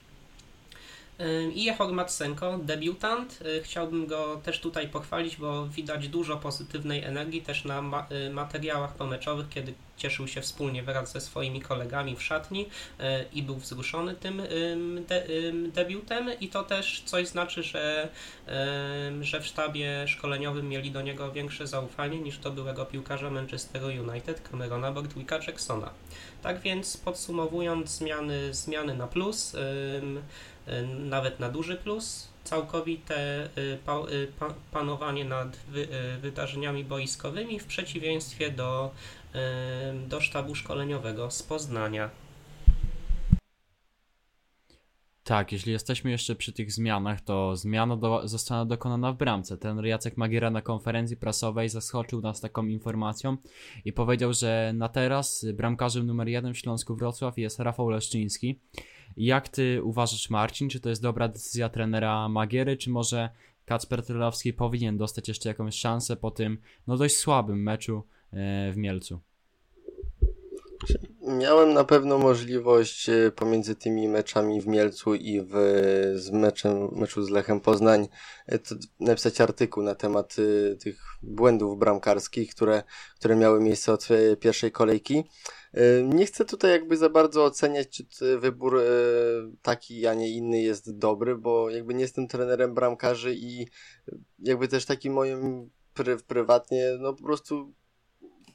I Jehor Matsenko, debiutant. Y, chciałbym go też tutaj pochwalić, bo widać dużo pozytywnej energii też na ma y, materiałach pomeczowych, kiedy cieszył się wspólnie wraz ze swoimi kolegami w szatni y, i był wzruszony tym de debiutem i to też coś znaczy, że, że w sztabie szkoleniowym mieli do niego większe zaufanie niż do byłego piłkarza Manchester United Camerona Bortwicka Jacksona. Tak więc podsumowując zmiany, zmiany na plus, nawet na duży plus. Całkowite y, y, panowanie nad wydarzeniami boiskowymi w przeciwieństwie do, do sztabu szkoleniowego z Poznania. Tak, jeśli jesteśmy jeszcze przy tych zmianach, to zmiana do, została dokonana w bramce. Ten Jacek Magiera na konferencji prasowej zaskoczył nas taką informacją i powiedział, że na teraz bramkarzem numer jeden w Śląsku Wrocław jest Rafał Leszczyński. Jak ty uważasz, Marcin, czy to jest dobra decyzja trenera Magiery, czy może Kacper Trylowski powinien dostać jeszcze jakąś szansę po tym no dość słabym meczu e, w Mielcu? Miałem na pewno możliwość e, pomiędzy tymi meczami w Mielcu i w, z meczem, meczu z Lechem Poznań e, napisać artykuł na temat tych błędów bramkarskich, które, które miały miejsce od pierwszej kolejki. Nie chcę tutaj jakby za bardzo oceniać, czy wybór e, taki, a nie inny jest dobry, bo jakby nie jestem trenerem bramkarzy i jakby też takim moim pry, prywatnie, no po prostu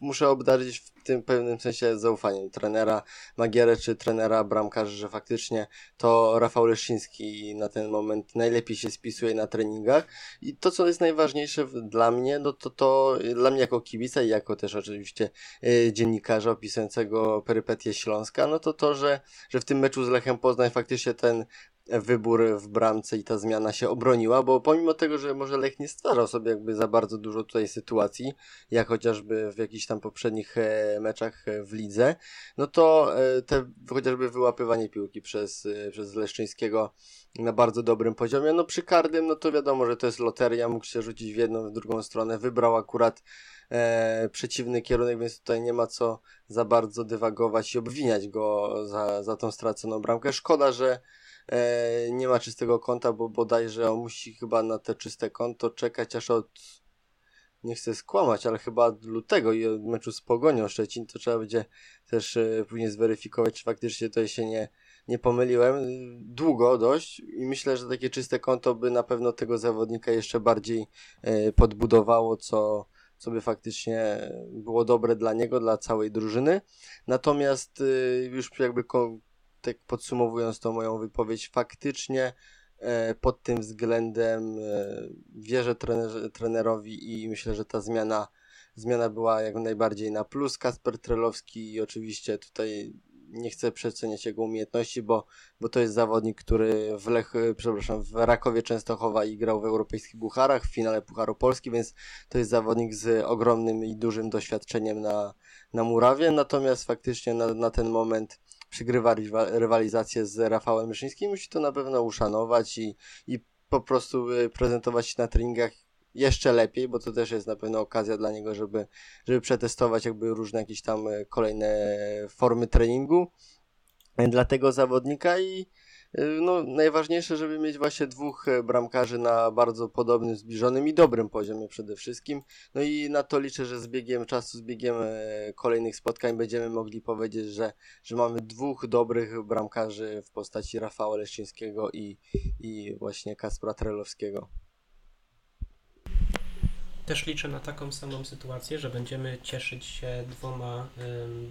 muszę obdarzyć w tym pewnym sensie zaufaniem. Trenera Magierę czy trenera bramkarzy, że faktycznie to Rafał Leszyński na ten moment najlepiej się spisuje na treningach. I to, co jest najważniejsze dla mnie, no to to dla mnie jako kibica i jako też oczywiście yy, dziennikarza opisującego perypetie Śląska, no to to, że, że w tym meczu z Lechem Poznań faktycznie ten wybór w bramce i ta zmiana się obroniła, bo pomimo tego, że może Lech nie stwarzał sobie jakby za bardzo dużo tutaj sytuacji, jak chociażby w jakichś tam poprzednich e, meczach e, w lidze, no to e, te chociażby wyłapywanie piłki przez, przez Leszczyńskiego na bardzo dobrym poziomie, no przy Kardym, no to wiadomo, że to jest loteria, mógł się rzucić w jedną, w drugą stronę, wybrał akurat e, przeciwny kierunek, więc tutaj nie ma co za bardzo dywagować i obwiniać go za, za tą straconą bramkę. Szkoda, że nie ma czystego konta, bo bodajże on musi chyba na te czyste konto czekać aż od nie chcę skłamać, ale chyba od lutego i od meczu z Pogonią Szczecin to trzeba będzie też e, później zweryfikować, czy faktycznie tutaj się nie, nie pomyliłem. Długo dość i myślę, że takie czyste konto by na pewno tego zawodnika jeszcze bardziej e, podbudowało, co, co by faktycznie było dobre dla niego, dla całej drużyny. Natomiast e, już jakby tak podsumowując tą moją wypowiedź, faktycznie e, pod tym względem e, wierzę trener, trenerowi i myślę, że ta zmiana, zmiana była jak najbardziej na plus. Kasper Trelowski i oczywiście tutaj nie chcę przeceniać jego umiejętności, bo, bo to jest zawodnik, który w Lech, przepraszam, w Rakowie Częstochowa i grał w europejskich bucharach, w finale Pucharu Polski, więc to jest zawodnik z ogromnym i dużym doświadczeniem na, na murawie, natomiast faktycznie na, na ten moment przygrywa rywalizację z Rafałem Myszyńskim, musi to na pewno uszanować i, i po prostu y, prezentować się na treningach jeszcze lepiej, bo to też jest na pewno okazja dla niego, żeby, żeby przetestować jakby różne jakieś tam y, kolejne formy treningu dla tego zawodnika i no, najważniejsze, żeby mieć właśnie dwóch e, bramkarzy na bardzo podobnym, zbliżonym i dobrym poziomie przede wszystkim. No i na to liczę, że z biegiem czasu, z biegiem e, kolejnych spotkań będziemy mogli powiedzieć, że, że mamy dwóch dobrych bramkarzy w postaci Rafała Leszczyńskiego i, i właśnie Kaspra Trelowskiego. też liczę na taką samą sytuację, że będziemy cieszyć się dwoma,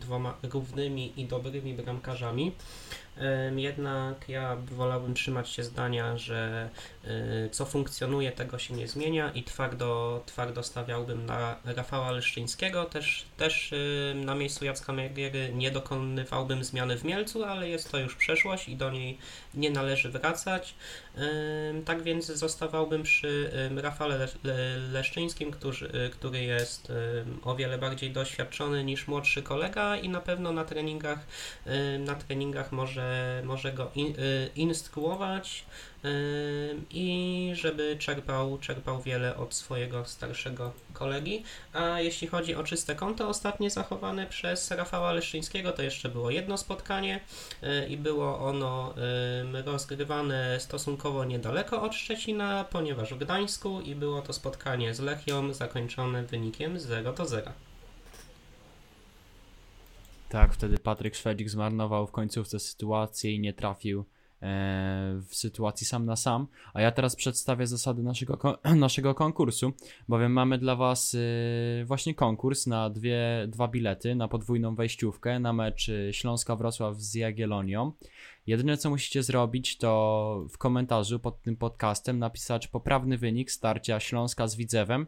dwoma równymi i dobrymi bramkarzami. Jednak ja wolałbym trzymać się zdania, że y, co funkcjonuje, tego się nie zmienia i twardo, twardo stawiałbym na Rafała Leszczyńskiego. Też, też na miejscu Jacka Megiery nie dokonywałbym zmiany w Mielcu, ale jest to już przeszłość i do niej nie należy wracać. Tak więc zostawałbym przy Rafale Leszczyńskim, który, który jest o wiele bardziej doświadczony niż młodszy kolega i na pewno na treningach, na treningach może, może go in, y, instruować i żeby czerpał, czerpał wiele od swojego starszego kolegi. A jeśli chodzi o czyste konto ostatnie zachowane przez Rafała Leszczyńskiego, to jeszcze było jedno spotkanie y, i było ono rozgrywane stosunkowo niedaleko od Szczecina, ponieważ w Gdańsku i było to spotkanie z Lechią zakończone wynikiem 0 do 0. Tak, wtedy Patryk Szwedzik zmarnował w końcówce sytuację i nie trafił E, w sytuacji sam na sam, a ja teraz przedstawię zasady naszego, naszego konkursu, bowiem mamy dla Was e, właśnie konkurs na dwie, dwa bilety na podwójną wejściówkę na mecz e, Śląska-Wrocław z Jagiellonią. Jedyne co musicie zrobić to w komentarzu pod tym podcastem napisać poprawny wynik starcia Śląska z Widzewem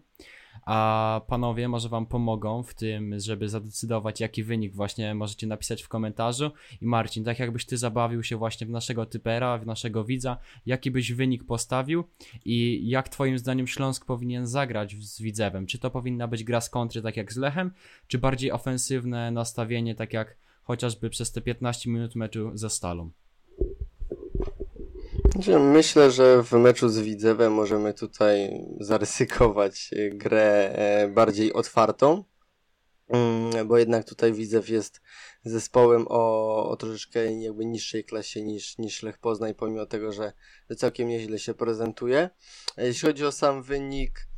a panowie może wam pomogą w tym, żeby zadecydować jaki wynik właśnie możecie napisać w komentarzu i Marcin, tak jakbyś ty zabawił się właśnie w naszego typera, w naszego widza, jaki byś wynik postawił i jak twoim zdaniem Śląsk powinien zagrać z Widzewem, czy to powinna być gra z kontry tak jak z Lechem, czy bardziej ofensywne nastawienie tak jak chociażby przez te 15 minut meczu ze Stalą? Znaczy, myślę, że w meczu z Widzewem możemy tutaj zaryzykować grę e, bardziej otwartą, mm, bo jednak tutaj Widzew jest zespołem o, o troszeczkę jakby niższej klasie niż, niż Lech Poznań, pomimo tego, że całkiem nieźle się prezentuje. Jeśli chodzi o sam wynik,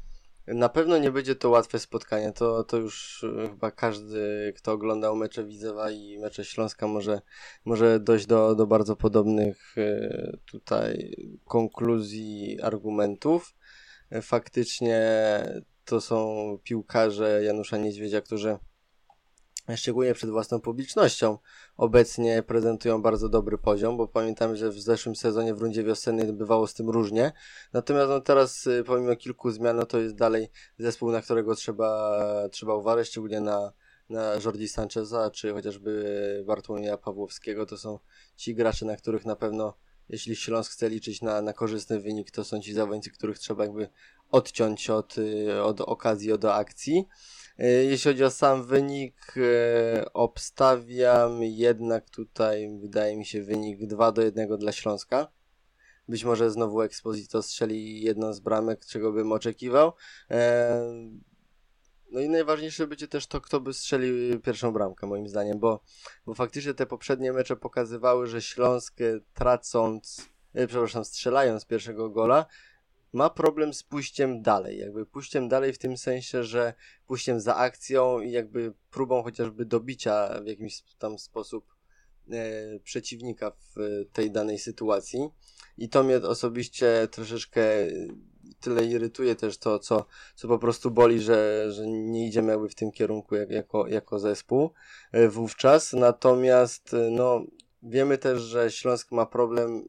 na pewno nie będzie to łatwe spotkanie. To, to już e, chyba każdy, kto oglądał mecze Widzewa i mecze Śląska może, może dojść do, do bardzo podobnych e, tutaj konkluzji, argumentów. Faktycznie to są piłkarze Janusza Niedźwiedzia, którzy szczególnie przed własną publicznością, obecnie prezentują bardzo dobry poziom, bo pamiętam, że w zeszłym sezonie w rundzie wiosennej bywało z tym różnie. Natomiast no teraz, y, pomimo kilku zmian, no to jest dalej zespół, na którego trzeba, trzeba uważać, szczególnie na, na Jordi Sancheza, czy chociażby Bartłomieja Pawłowskiego. To są ci gracze, na których na pewno, jeśli Śląsk chce liczyć na, na korzystny wynik, to są ci zawodnicy, których trzeba jakby odciąć od, y, od okazji, od akcji. E, jeśli chodzi o sam wynik, e, obstawiam jednak tutaj, wydaje mi się, wynik 2 do 1 dla Śląska. Być może znowu Exposito strzeli jedną z bramek, czego bym oczekiwał. E, no i najważniejsze będzie też to, kto by strzelił pierwszą bramkę, moim zdaniem, bo, bo faktycznie te poprzednie mecze pokazywały, że Śląsk tracąc, przepraszam, strzelając pierwszego gola, ma problem z pójściem dalej, jakby pójściem dalej w tym sensie, że pójściem za akcją i jakby próbą chociażby dobicia w jakiś tam sposób e, przeciwnika w tej danej sytuacji. I to mnie osobiście troszeczkę tyle irytuje też to, co, co po prostu boli, że, że nie idziemy jakby w tym kierunku jak, jako, jako zespół e, wówczas. Natomiast e, no, wiemy też, że Śląsk ma problem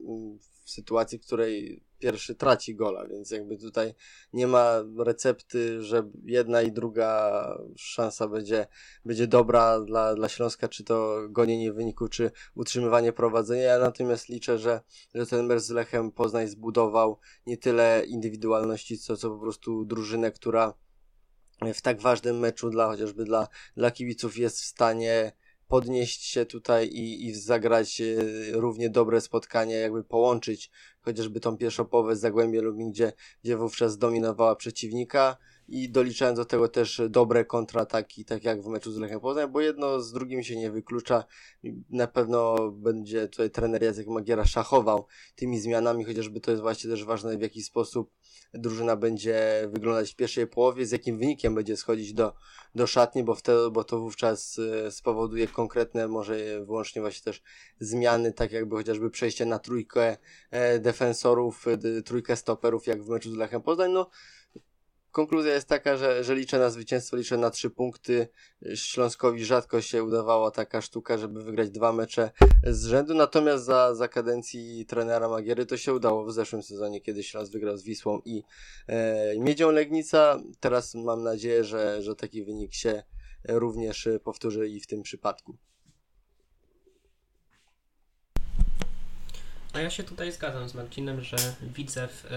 w sytuacji, w której pierwszy traci gola, więc jakby tutaj nie ma recepty, że jedna i druga szansa będzie, będzie dobra dla, dla Śląska, czy to gonienie wyniku, czy utrzymywanie prowadzenia. Ja natomiast liczę, że, że ten mecz z Lechem Poznań zbudował nie tyle indywidualności, co, co po prostu drużynę, która w tak ważnym meczu dla chociażby dla, dla kibiców jest w stanie podnieść się tutaj i, i zagrać e, równie dobre spotkanie, jakby połączyć chociażby tą pierwszą połowę z Zagłębie Lubin, gdzie, gdzie wówczas dominowała przeciwnika i doliczając do tego też dobre kontrataki, tak jak w meczu z Lechem Poznań, bo jedno z drugim się nie wyklucza. Na pewno będzie tutaj trener Jacek Magiera szachował tymi zmianami, chociażby to jest właśnie też ważne, w jaki sposób drużyna będzie wyglądać w pierwszej połowie, z jakim wynikiem będzie schodzić do, do szatni, bo, wtedy, bo to wówczas e, spowoduje konkretne, może wyłącznie właśnie też zmiany, tak jakby chociażby przejście na trójkę e, defensorów, e, trójkę stoperów, jak w meczu z Lechem Poznań. No, konkluzja jest taka, że, że liczę na zwycięstwo, liczę na trzy punkty. Śląskowi rzadko się udawała taka sztuka, żeby wygrać dwa mecze z rzędu, natomiast za, za kadencji trenera Magiery to się udało w zeszłym sezonie, kiedy Śląsk wygrał z Wisłą i e, Miedzią Legnica. Teraz mam nadzieję, że, że taki wynik się również powtórzy i w tym przypadku. A ja się tutaj zgadzam z Marcinem, że Widzew y,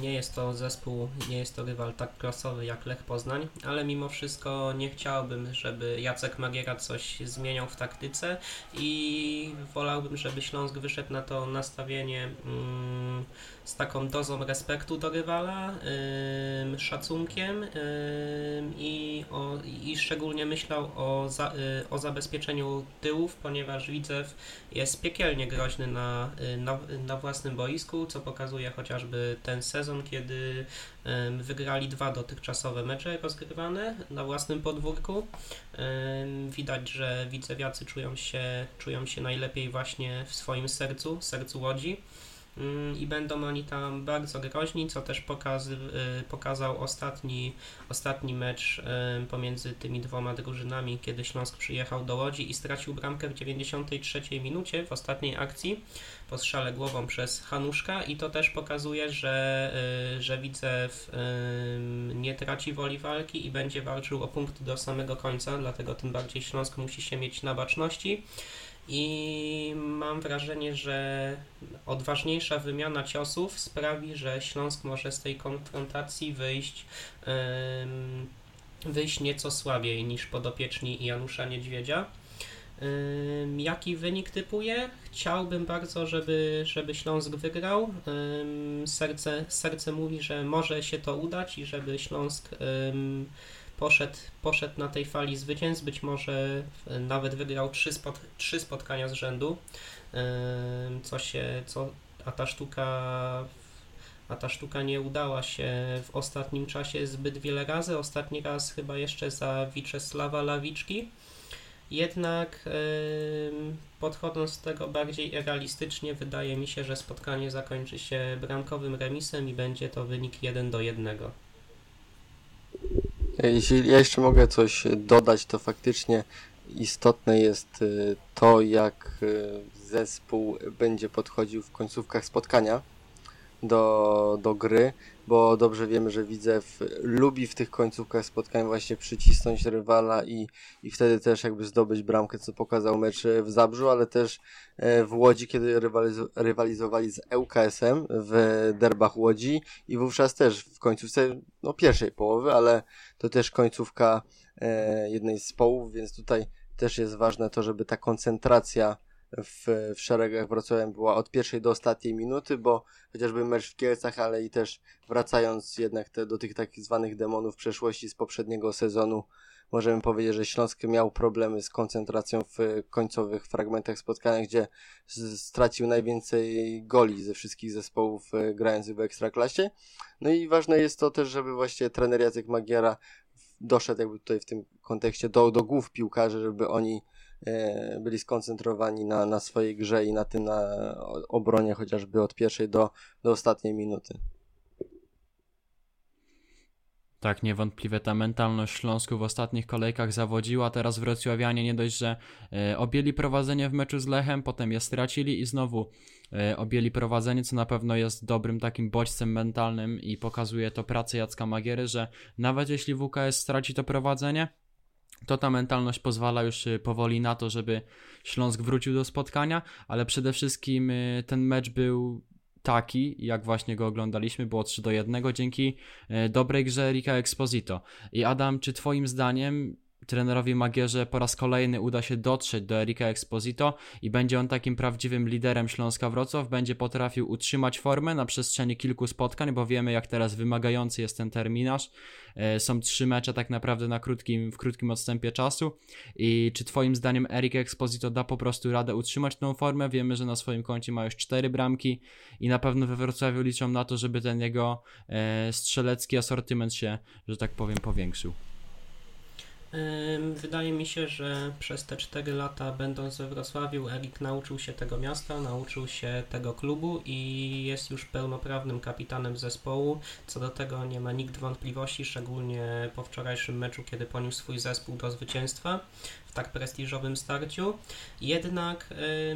nie jest to zespół, nie jest to rywal tak klasowy jak Lech Poznań, ale mimo wszystko nie chciałbym, żeby Jacek Magiera coś zmieniał w taktyce i wolałbym, żeby Śląsk wyszedł na to nastawienie mm, z taką dozą respektu do rywala, yy, szacunkiem yy, i, o, i szczególnie myślał o, za, yy, o zabezpieczeniu tyłów, ponieważ Widzew jest piekielnie groźny na, na, na własnym boisku, co pokazuje chociażby ten sezon, kiedy wygrali dwa dotychczasowe mecze rozgrywane na własnym podwórku. Widać, że widzewiacy czują się, czują się najlepiej właśnie w swoim sercu, sercu Łodzi. Mm, i będą oni tam bardzo groźni, co też pokazy, y, pokazał ostatni, ostatni mecz y, pomiędzy tymi dwoma drużynami, kiedy Śląsk przyjechał do Łodzi i stracił bramkę w 93 minucie w ostatniej akcji po strzale głową przez Hanuszka. I to też pokazuje, że, y, że Widzew nie traci woli walki i będzie walczył o punkty do samego końca, dlatego tym bardziej Śląsk musi się mieć na baczności i mam wrażenie, że odważniejsza wymiana ciosów sprawi, że Śląsk może z tej konfrontacji wyjść, wyjść nieco słabiej niż podopieczni Janusza Niedźwiedzia. Jaki wynik typuję? Chciałbym bardzo, żeby, żeby Śląsk wygrał. Serce, serce mówi, że może się to udać i żeby Śląsk poszedł, poszedł na tej fali zwycięstw, być może nawet wygrał trzy, spot, trzy spotkania z rzędu, co się, co, a ta sztuka a ta sztuka nie udała się w ostatnim czasie zbyt wiele razy. Ostatni raz chyba jeszcze za Wiczesława Lawiczki. Jednak yy, podchodząc z tego bardziej realistycznie, wydaje mi się, że spotkanie zakończy się bramkowym remisem i będzie to wynik 1 do 1. Jeśli ja jeszcze mogę coś dodać, to faktycznie istotne jest y, to, jak y, zespół będzie podchodził w końcówkach spotkania do, do gry, bo dobrze wiemy, że Widzew lubi w tych końcówkach spotkań właśnie przycisnąć rywala i, i wtedy też jakby zdobyć bramkę, co pokazał mecz w Zabrzu, ale też e, w Łodzi, kiedy rywaliz- rywalizowali z ŁKS-em w derbach Łodzi i wówczas też w końcówce, no pierwszej połowy, ale to też końcówka e, jednej z połów, więc tutaj też jest ważne to, żeby ta koncentracja w, w szeregach Wrocławia była od pierwszej do ostatniej minuty, bo chociażby mecz w Kielcach, ale i też wracając jednak te, do tych takich zwanych demonów przeszłości z poprzedniego sezonu, możemy powiedzieć, że Śląsk miał problemy z koncentracją w końcowych fragmentach spotkania, gdzie stracił najwięcej goli ze wszystkich zespołów e, grających w Ekstraklasie. No i ważne jest to też, żeby właśnie trener Jacek Magiera doszedł jakby tutaj w tym kontekście do, do głów piłkarzy, żeby oni byli skoncentrowani na, na swojej grze i na tym na obronie chociażby od pierwszej do, do ostatniej minuty. Tak, niewątpliwie ta mentalność Śląsku w ostatnich kolejkach zawodziła. Teraz wrocławianie nie dość, że e, objęli prowadzenie w meczu z Lechem, potem je stracili i znowu e, objęli prowadzenie, co na pewno jest dobrym takim bodźcem mentalnym i pokazuje to pracę Jacka Magiery, że nawet jeśli WKS straci to prowadzenie, to ta mentalność pozwala już y, powoli na to, żeby Śląsk wrócił do spotkania, ale przede wszystkim y, ten mecz był taki, jak właśnie go oglądaliśmy, było 3 do 1 dzięki y, dobrej grze Rika Exposito. I Adam, czy twoim zdaniem trenerowi Magierze po raz kolejny uda się dotrzeć do Erika Exposito i będzie on takim prawdziwym liderem Śląska Wrocław, będzie potrafił utrzymać formę na przestrzeni kilku spotkań, bo wiemy jak teraz wymagający jest ten terminarz. E, są trzy mecze tak naprawdę na krótkim, w krótkim odstępie czasu i czy twoim zdaniem Erik Exposito da po prostu radę utrzymać tą formę? Wiemy, że na swoim koncie ma już cztery bramki i na pewno we Wrocławiu liczą na to, żeby ten jego e, strzelecki asortyment się, że tak powiem, powiększył. Wydaje mi się, że przez te 4 lata będąc we Wrocławiu, Erik nauczył się tego miasta, nauczył się tego klubu i jest już pełnoprawnym kapitanem zespołu. Co do tego nie ma nikt wątpliwości, szczególnie po wczorajszym meczu, kiedy poniósł swój zespół do zwycięstwa w tak prestiżowym starciu. Jednak,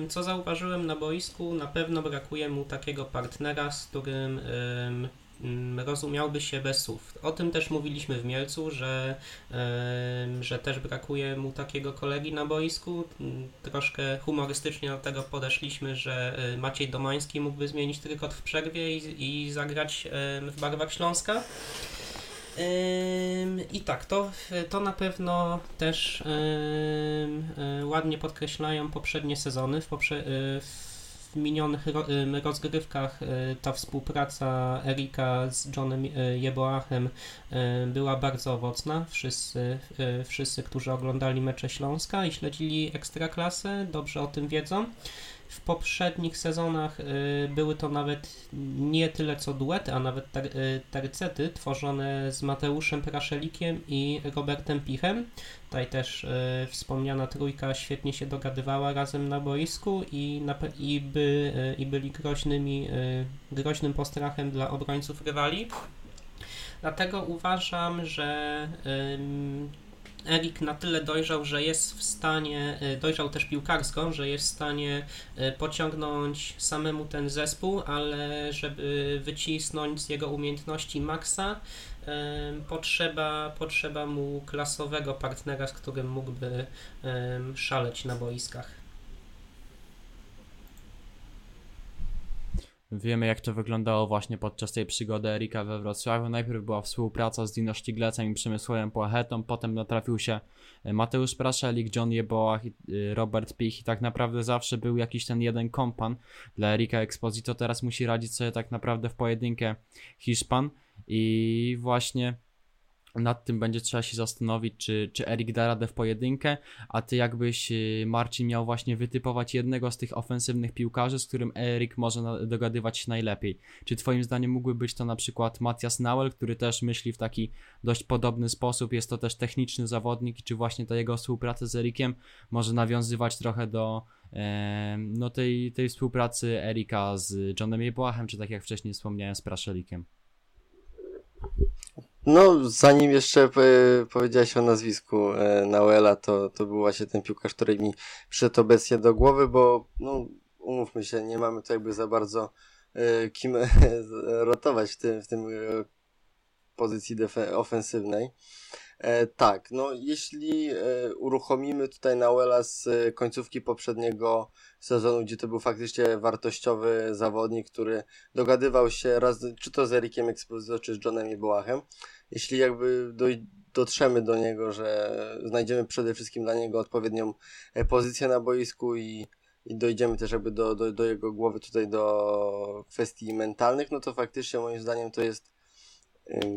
co zauważyłem na boisku, na pewno brakuje mu takiego partnera, z którym rozumiałby się bez słów. O tym też mówiliśmy w Mielcu, że, że też brakuje mu takiego kolegi na boisku. Mm, troszkę humorystycznie do tego podeszliśmy, że y, Maciej Domański mógłby zmienić trykot w przerwie i, i zagrać w barwach Śląska. I tak, to, to na pewno też y, ładnie podkreślają poprzednie sezony. W, poprze, y, w w minionych rozgrywkach y, ta współpraca Erika z Johnem y, Jeboachem y, była bardzo owocna. Wszyscy, wszyscy, którzy oglądali mecze Śląska i śledzili Ekstraklasę, dobrze o tym wiedzą. W poprzednich sezonach y, były to nawet nie tyle co duety, a nawet ter, y, tercety tworzone z Mateuszem Praszelikiem i Robertem Pichem. Tutaj też y, wspomniana trójka świetnie się dogadywała razem na boisku i, na, i, by, i byli groźnymi, groźnym postrachem dla obrońców rywali. Dlatego uważam, że Erik na tyle dojrzał, że jest w stanie, y, dojrzał też piłkarsko, że jest w stanie y, pociągnąć samemu ten zespół, ale żeby wycisnąć z jego umiejętności maksa, y, potrzeba, potrzeba mu klasowego partnera, z którym mógłby szaleć na boiskach. Wiemy, jak to wyglądało właśnie podczas tej przygody Erika we Wrocławiu. Najpierw była współpraca z Dino Sztiglecem i Przemysłowem Płachetą, potem natrafił się e, Mateusz Praszelik, John Jeboach i e, Robert Pich i tak naprawdę zawsze był jakiś ten jeden kompan dla Erika Exposito. Teraz musi radzić sobie tak naprawdę w pojedynkę Hiszpan i właśnie nad tym będzie trzeba się zastanowić, czy, czy Erik da radę w pojedynkę, a ty jakbyś y, Marcin miał właśnie wytypować jednego z tych ofensywnych piłkarzy, z którym Erik może dogadywać się najlepiej. Czy twoim zdaniem mógłby być to na przykład Matias Nauel, który też myśli w taki dość podobny sposób, jest to też techniczny zawodnik i czy właśnie ta jego współpraca z Erikiem może nawiązywać trochę do e, no tej, tej współpracy Erika z Johnem Jebłachem, czy tak jak wcześniej wspomniałem z Praszelikiem? No, zanim jeszcze e, powiedziałeś o nazwisku e, Nauela, to, to był właśnie ten piłkarz, który mi przyszedł obecnie do głowy, bo no, umówmy się, nie mamy tu jakby za bardzo e, kim rotować w tym, w tym pozycji ofensywnej. E, tak, no jeśli e, uruchomimy tutaj Nauela z końcówki poprzedniego sezonu, gdzie to był faktycznie wartościowy zawodnik, który dogadywał się raz, czy to z Erikiem Exposito, czy z Johnem Jebułachem, jeśli jakby doj dotrzemy do niego, że znajdziemy przede wszystkim dla niego odpowiednią e, pozycję na boisku i, i dojdziemy też jakby do, do, do jego głowy tutaj do kwestii mentalnych, no to faktycznie moim zdaniem to jest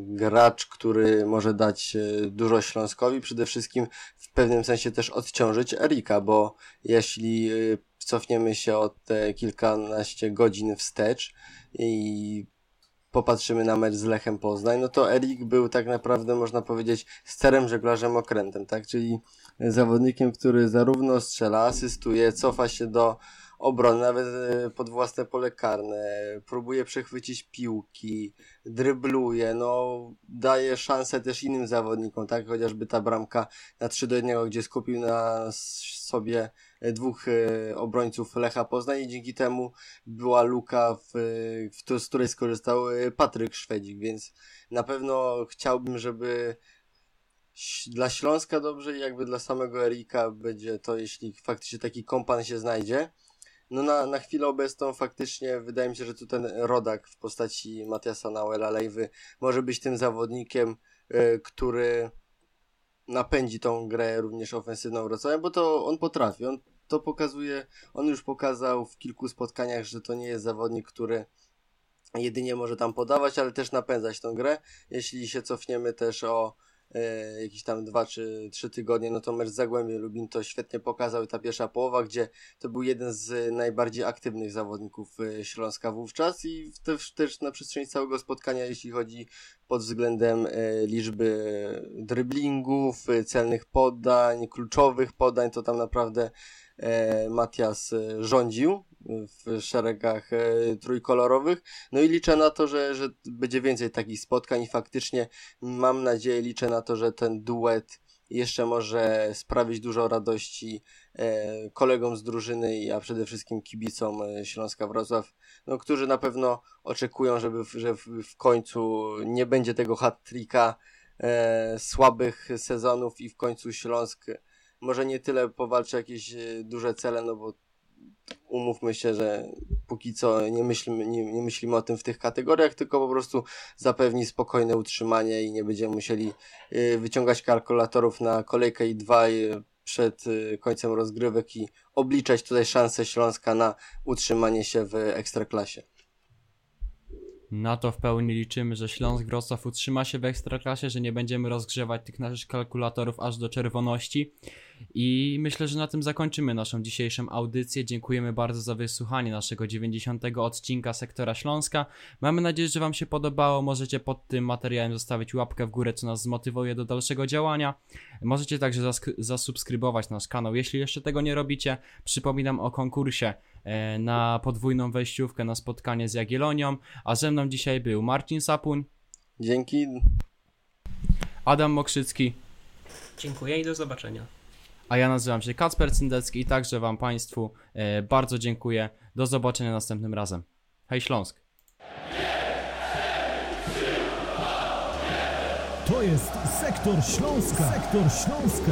gracz, który może dać e, dużo Śląskowi, przede wszystkim w pewnym sensie też odciążyć Erika, bo jeśli e, cofniemy się od te kilkanaście godzin wstecz i popatrzymy na mecz z Lechem Poznań, no to Erik był tak naprawdę, można powiedzieć, sterem żeglarzem okrętem, tak? Czyli zawodnikiem, który zarówno strzela, asystuje, cofa się do obrony, nawet e, pod własne pole karne, próbuje przechwycić piłki, drybluje, no daje szansę też innym zawodnikom, tak? Chociażby ta bramka na 3 do 1, gdzie skupił na sobie dwóch e, obrońców Lecha Poznań i dzięki temu była luka, w, w, z której skorzystał e, Patryk Szwedzik, więc na pewno chciałbym, żeby dla Śląska dobrze i jakby dla samego Erika będzie to, jeśli faktycznie taki kompan się znajdzie. No na, na chwilę obecną faktycznie wydaje mi się, że tu ten rodak w postaci Matiasa Nauela Lejwy może być tym zawodnikiem, y, który napędzi tą grę również ofensywną Wrocławia, bo to on potrafi, on to pokazuje, on już pokazał w kilku spotkaniach, że to nie jest zawodnik, który jedynie może tam podawać, ale też napędzać tą grę. Jeśli się cofniemy też o e, jakieś tam dwa czy trzy tygodnie, no to mecz z Lubin to świetnie pokazał i ta pierwsza połowa, gdzie to był jeden z najbardziej aktywnych zawodników e, Śląska wówczas i też, też na przestrzeni całego spotkania, jeśli chodzi pod względem e, liczby dryblingów, e, celnych podań, kluczowych podań, to tam naprawdę Matias rządził w szeregach e, trójkolorowych. No i liczę na to, że, że będzie więcej takich spotkań i faktycznie mam nadzieję, liczę na to, że ten duet jeszcze może sprawić dużo radości e, kolegom z drużyny, a przede wszystkim kibicom e, Śląska Wrocław, no, którzy na pewno oczekują, żeby w, że w, końcu nie będzie tego hat-tricka e, słabych sezonów i w końcu Śląsk może nie tyle powalczy jakieś duże cele, no bo umówmy się, że póki co nie myślimy, nie, nie myślimy o tym w tych kategoriach, tylko po prostu zapewni spokojne utrzymanie i nie będziemy musieli y, wyciągać kalkulatorów na kolejkę i dwa y, przed y, końcem rozgrywek i obliczać tutaj szanse Śląska na utrzymanie się w ekstraklasie. Na to w pełni liczymy, że Śląsk Wrocław utrzyma się w ekstraklasie, że nie będziemy rozgrzewać tych naszych kalkulatorów aż do czerwoności. I myślę, że na tym zakończymy naszą dzisiejszą audycję. Dziękujemy bardzo za wysłuchanie naszego 90. odcinka Sektora Śląska. Mamy nadzieję, że Wam się podobało. Możecie pod tym materiałem zostawić łapkę w górę, co nas zmotywuje do dalszego działania. Możecie także zasubskrybować nasz kanał, jeśli jeszcze tego nie robicie. Przypominam o konkursie na podwójną wejściówkę na spotkanie z Jagiellonią, a ze mną dzisiaj był Marcin Sapuń, Dzięki. Adam Mokrzycki, Dziękuję i do zobaczenia. a ja nazywam się Kacper Cyndecki i także Wam Państwu e, bardzo dziękuję. Do zobaczenia następnym razem. Hej Śląsk! To jest Sektor Śląska. Sektor Śląska.